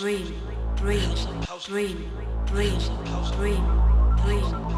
dream, dream, dream, dream, dream, dream.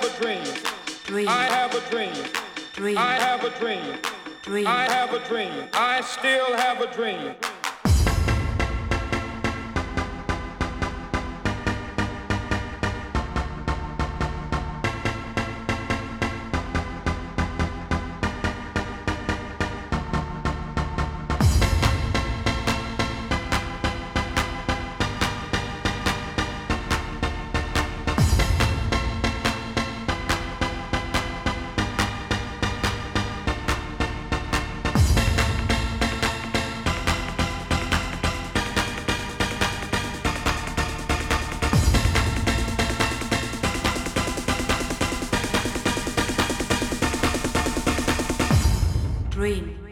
have a dream. Dream. I have a dream. Dream. I have a dream. Dream. I have a dream. I still have a dream. dream.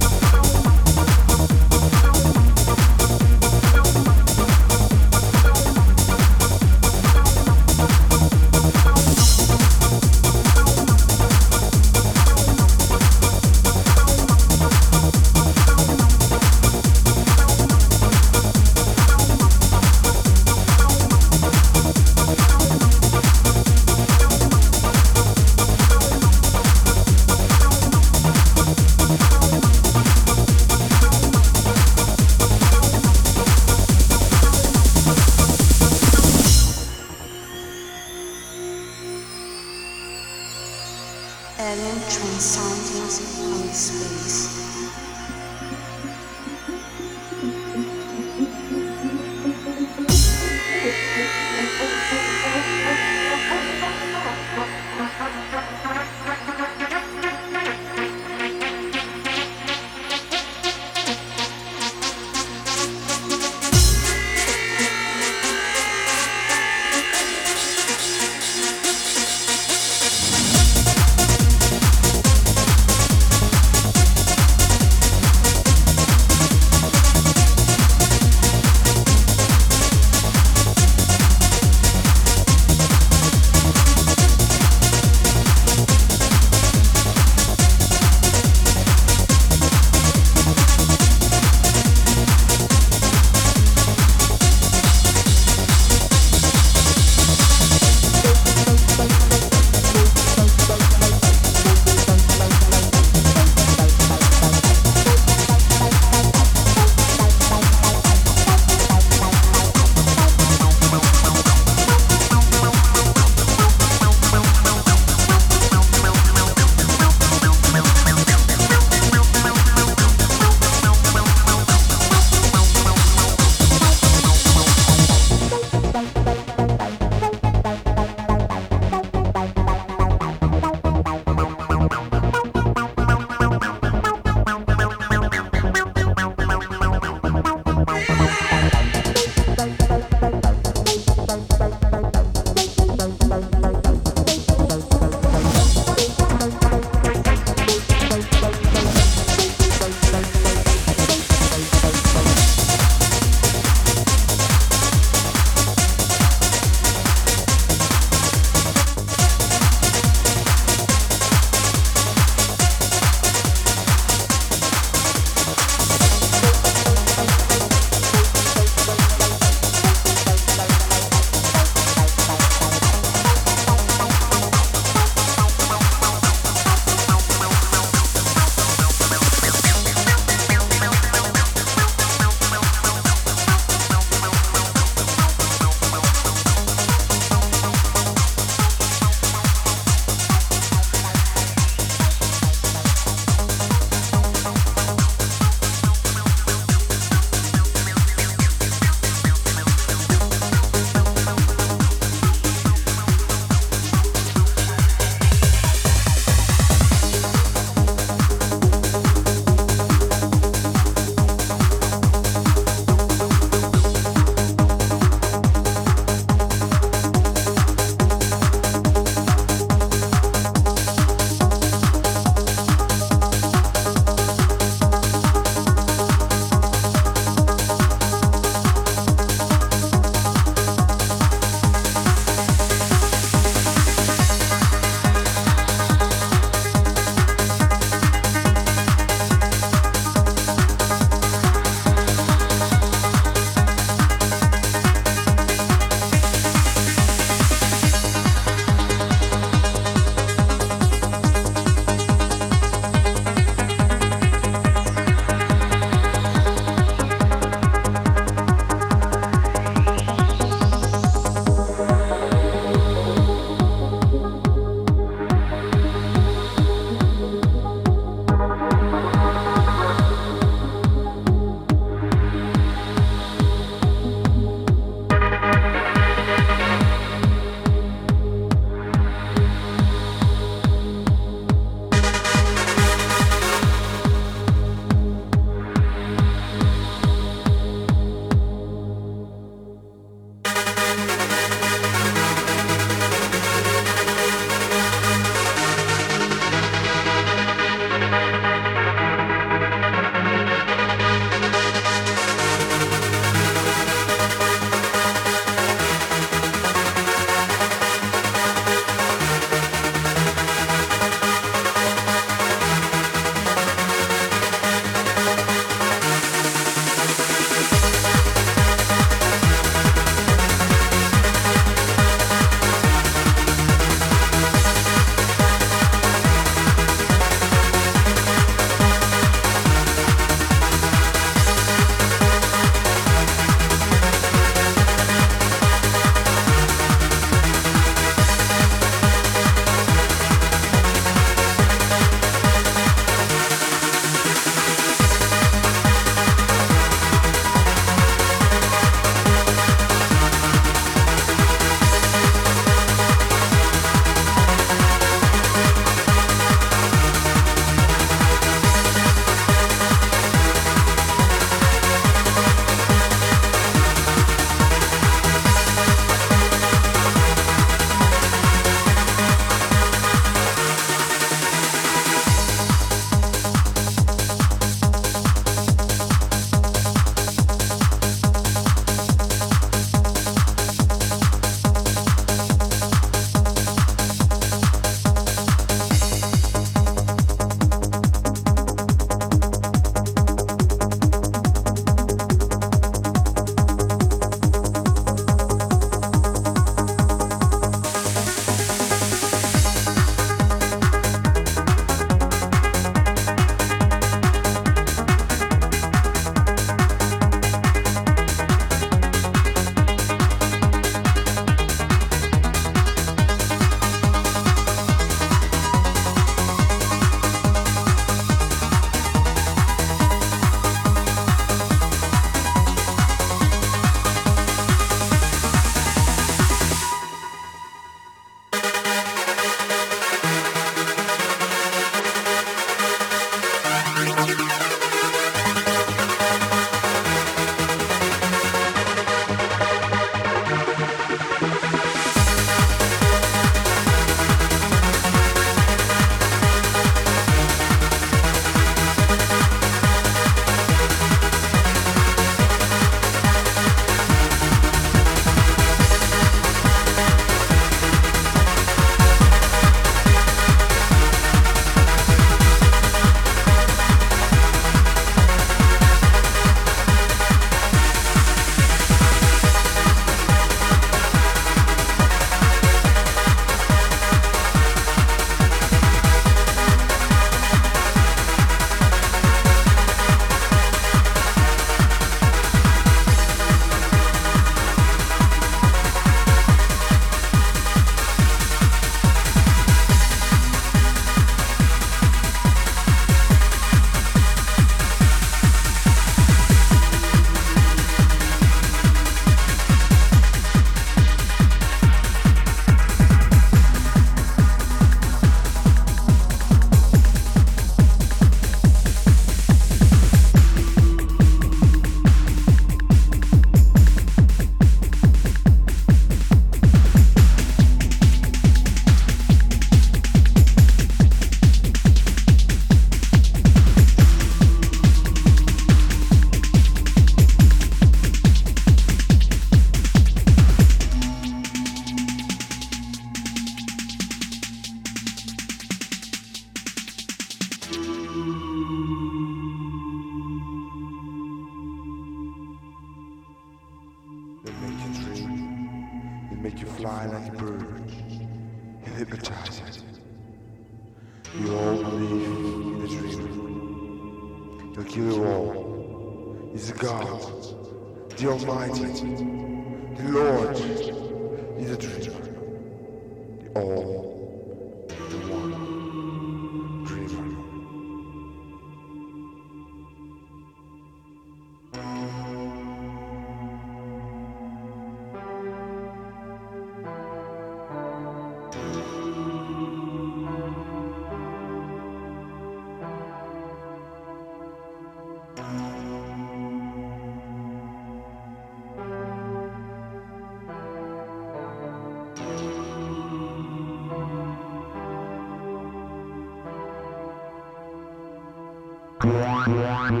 one, one, one.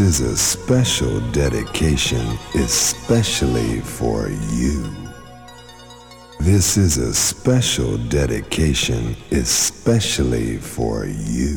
This is a special dedication especially for you. This is a special dedication especially for you.